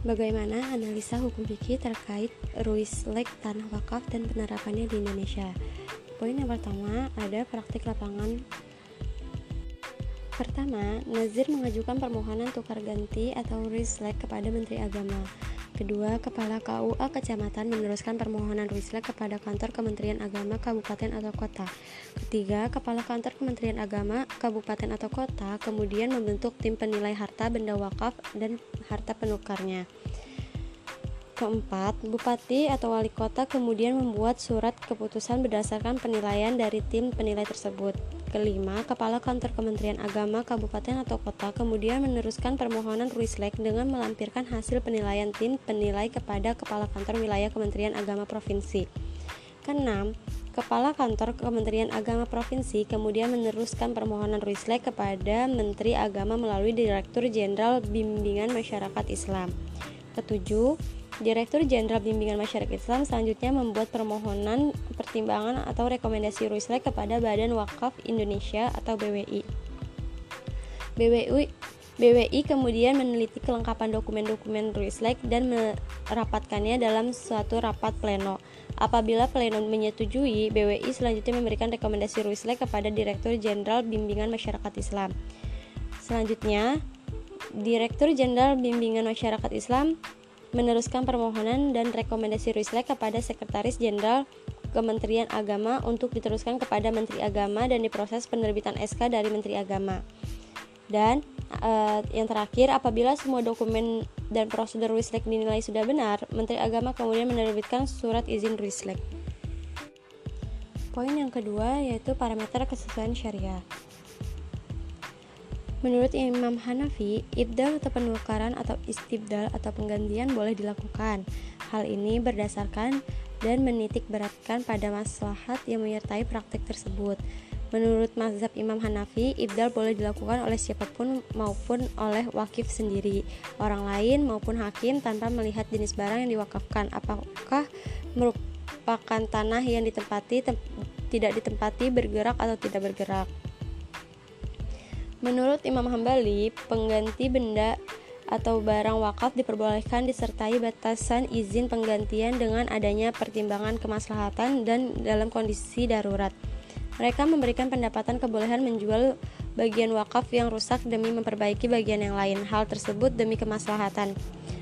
Bagaimana analisa hukum fikih terkait ruislek tanah wakaf dan penerapannya di Indonesia? Poin yang pertama ada praktik lapangan. Pertama, Nazir mengajukan permohonan tukar ganti atau ruislek kepada Menteri Agama. Kedua, Kepala KUA Kecamatan meneruskan permohonan Ruislek kepada kantor Kementerian Agama Kabupaten atau Kota. Ketiga, Kepala Kantor Kementerian Agama Kabupaten atau Kota kemudian membentuk tim penilai harta benda wakaf dan harta penukarnya. Keempat, bupati atau wali kota kemudian membuat surat keputusan berdasarkan penilaian dari tim penilai tersebut. Kelima, kepala kantor Kementerian Agama kabupaten atau kota kemudian meneruskan permohonan Ruislek dengan melampirkan hasil penilaian tim penilai kepada kepala kantor wilayah Kementerian Agama provinsi. Keenam, Kepala Kantor Kementerian Agama Provinsi kemudian meneruskan permohonan Ruislek kepada Menteri Agama melalui Direktur Jenderal Bimbingan Masyarakat Islam. Ketujuh, Direktur Jenderal Bimbingan Masyarakat Islam selanjutnya membuat permohonan pertimbangan atau rekomendasi Ruislek kepada Badan Wakaf Indonesia atau BWI. BWI BWI kemudian meneliti kelengkapan dokumen-dokumen Ruislek dan merapatkannya dalam suatu rapat pleno. Apabila pleno menyetujui, BWI selanjutnya memberikan rekomendasi Ruislek kepada Direktur Jenderal Bimbingan Masyarakat Islam. Selanjutnya, Direktur Jenderal Bimbingan Masyarakat Islam meneruskan permohonan dan rekomendasi Ruislek kepada Sekretaris Jenderal Kementerian Agama untuk diteruskan kepada Menteri Agama dan diproses penerbitan SK dari Menteri Agama. Dan uh, yang terakhir, apabila semua dokumen dan prosedur Ruislek dinilai sudah benar, Menteri Agama kemudian menerbitkan surat izin Ruislek. Poin yang kedua yaitu parameter kesesuaian syariah. Menurut Imam Hanafi, ibdal atau penukaran atau istibdal atau penggantian boleh dilakukan. Hal ini berdasarkan dan menitik beratkan pada maslahat yang menyertai praktik tersebut. Menurut mazhab Imam Hanafi, ibdal boleh dilakukan oleh siapa pun maupun oleh wakif sendiri, orang lain maupun hakim tanpa melihat jenis barang yang diwakafkan, apakah merupakan tanah yang ditempati, tem tidak ditempati, bergerak atau tidak bergerak. Menurut Imam Hambali, pengganti benda atau barang wakaf diperbolehkan disertai batasan izin penggantian dengan adanya pertimbangan kemaslahatan dan dalam kondisi darurat. Mereka memberikan pendapatan kebolehan menjual bagian wakaf yang rusak demi memperbaiki bagian yang lain. Hal tersebut demi kemaslahatan.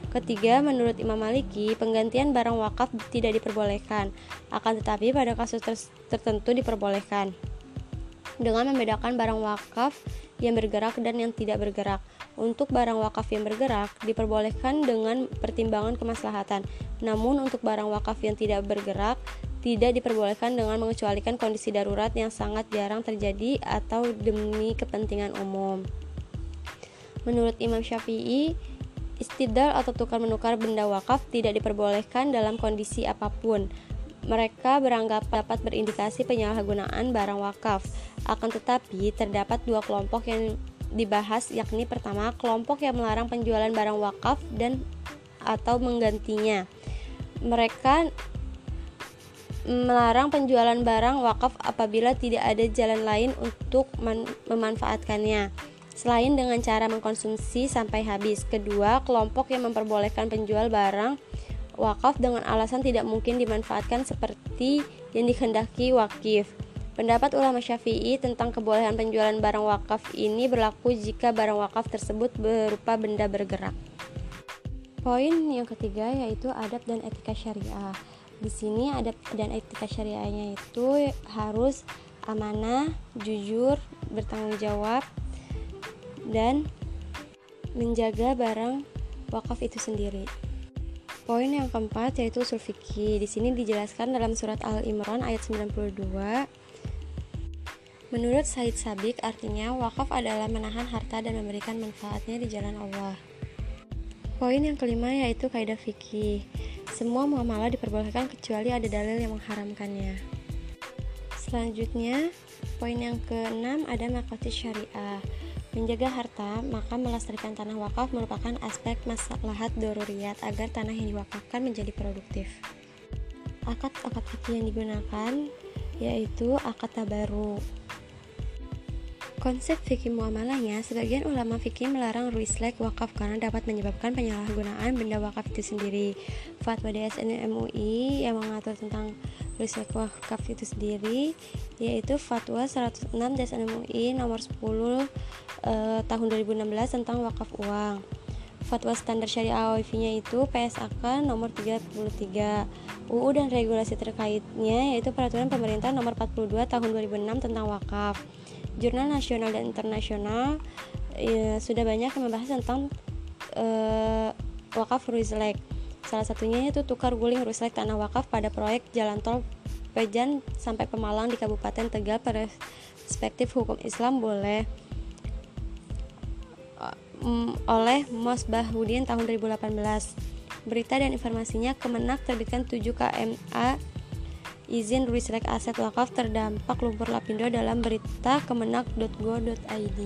Ketiga, menurut Imam Maliki, penggantian barang wakaf tidak diperbolehkan, akan tetapi pada kasus tertentu diperbolehkan. Dengan membedakan barang wakaf yang bergerak dan yang tidak bergerak. Untuk barang wakaf yang bergerak diperbolehkan dengan pertimbangan kemaslahatan. Namun untuk barang wakaf yang tidak bergerak tidak diperbolehkan dengan mengecualikan kondisi darurat yang sangat jarang terjadi atau demi kepentingan umum. Menurut Imam Syafi'i, istidal atau tukar menukar benda wakaf tidak diperbolehkan dalam kondisi apa pun. Mereka beranggap dapat berindikasi penyalahgunaan barang wakaf. Akan tetapi, terdapat dua kelompok yang dibahas yakni pertama, kelompok yang melarang penjualan barang wakaf dan atau menggantinya. Mereka melarang penjualan barang wakaf apabila tidak ada jalan lain untuk memanfaatkannya selain dengan cara mengkonsumsi sampai habis. Kedua, kelompok yang memperbolehkan penjual barang wakaf dengan alasan tidak mungkin dimanfaatkan seperti yang dikehendaki wakif. Pendapat ulama Syafi'i tentang kebolehan penjualan barang wakaf ini berlaku jika barang wakaf tersebut berupa benda bergerak. Poin yang ketiga yaitu adab dan etika syariah. Di sini adab dan etika syariahnya itu harus amanah, jujur, bertanggung jawab, dan menjaga barang wakaf itu sendiri. Poin yang keempat yaitu usul fikih. Di sini dijelaskan dalam surat Al-Imran ayat 92 Menurut Said Sabik, artinya wakaf adalah menahan harta dan memberikan manfaatnya di jalan Allah. Poin yang kelima yaitu kaidah fikih. Semua muamalah diperbolehkan kecuali ada dalil yang mengharamkannya. Selanjutnya, poin yang keenam ada makasih syariah. Menjaga harta, maka melestarikan tanah wakaf merupakan aspek maslahat doruriyat agar tanah yang diwakafkan menjadi produktif. Akad-akad fikih yang digunakan yaitu akad tabaru, Konsep fikih muamalahnya, sebagian ulama fikih melarang ruislek wakaf karena dapat menyebabkan penyalahgunaan benda wakaf itu sendiri. Fatwa DSN MUI yang mengatur tentang ruislek wakaf itu sendiri yaitu Fatwa 106 DSN MUI nomor 10 eh, tahun 2016 tentang wakaf uang. Fatwa standar syariah AOIV-nya itu PSAK nomor 33. UU dan regulasi terkaitnya yaitu peraturan pemerintah nomor 42 tahun 2006 tentang wakaf jurnal nasional dan internasional ya, sudah banyak yang membahas tentang uh, wakaf Ruislek. Salah satunya itu tukar guling Ruislek tanah wakaf pada proyek jalan tol Pejan sampai Pemalang di Kabupaten Tegal perspektif hukum Islam boleh um, oleh Mos Bahudin tahun 2018. Berita dan informasinya Kemenak terbitkan 7 KMA izin Ruislek aset wakaf terdampak lumpur lapindo dalam berita kemenak.go.id.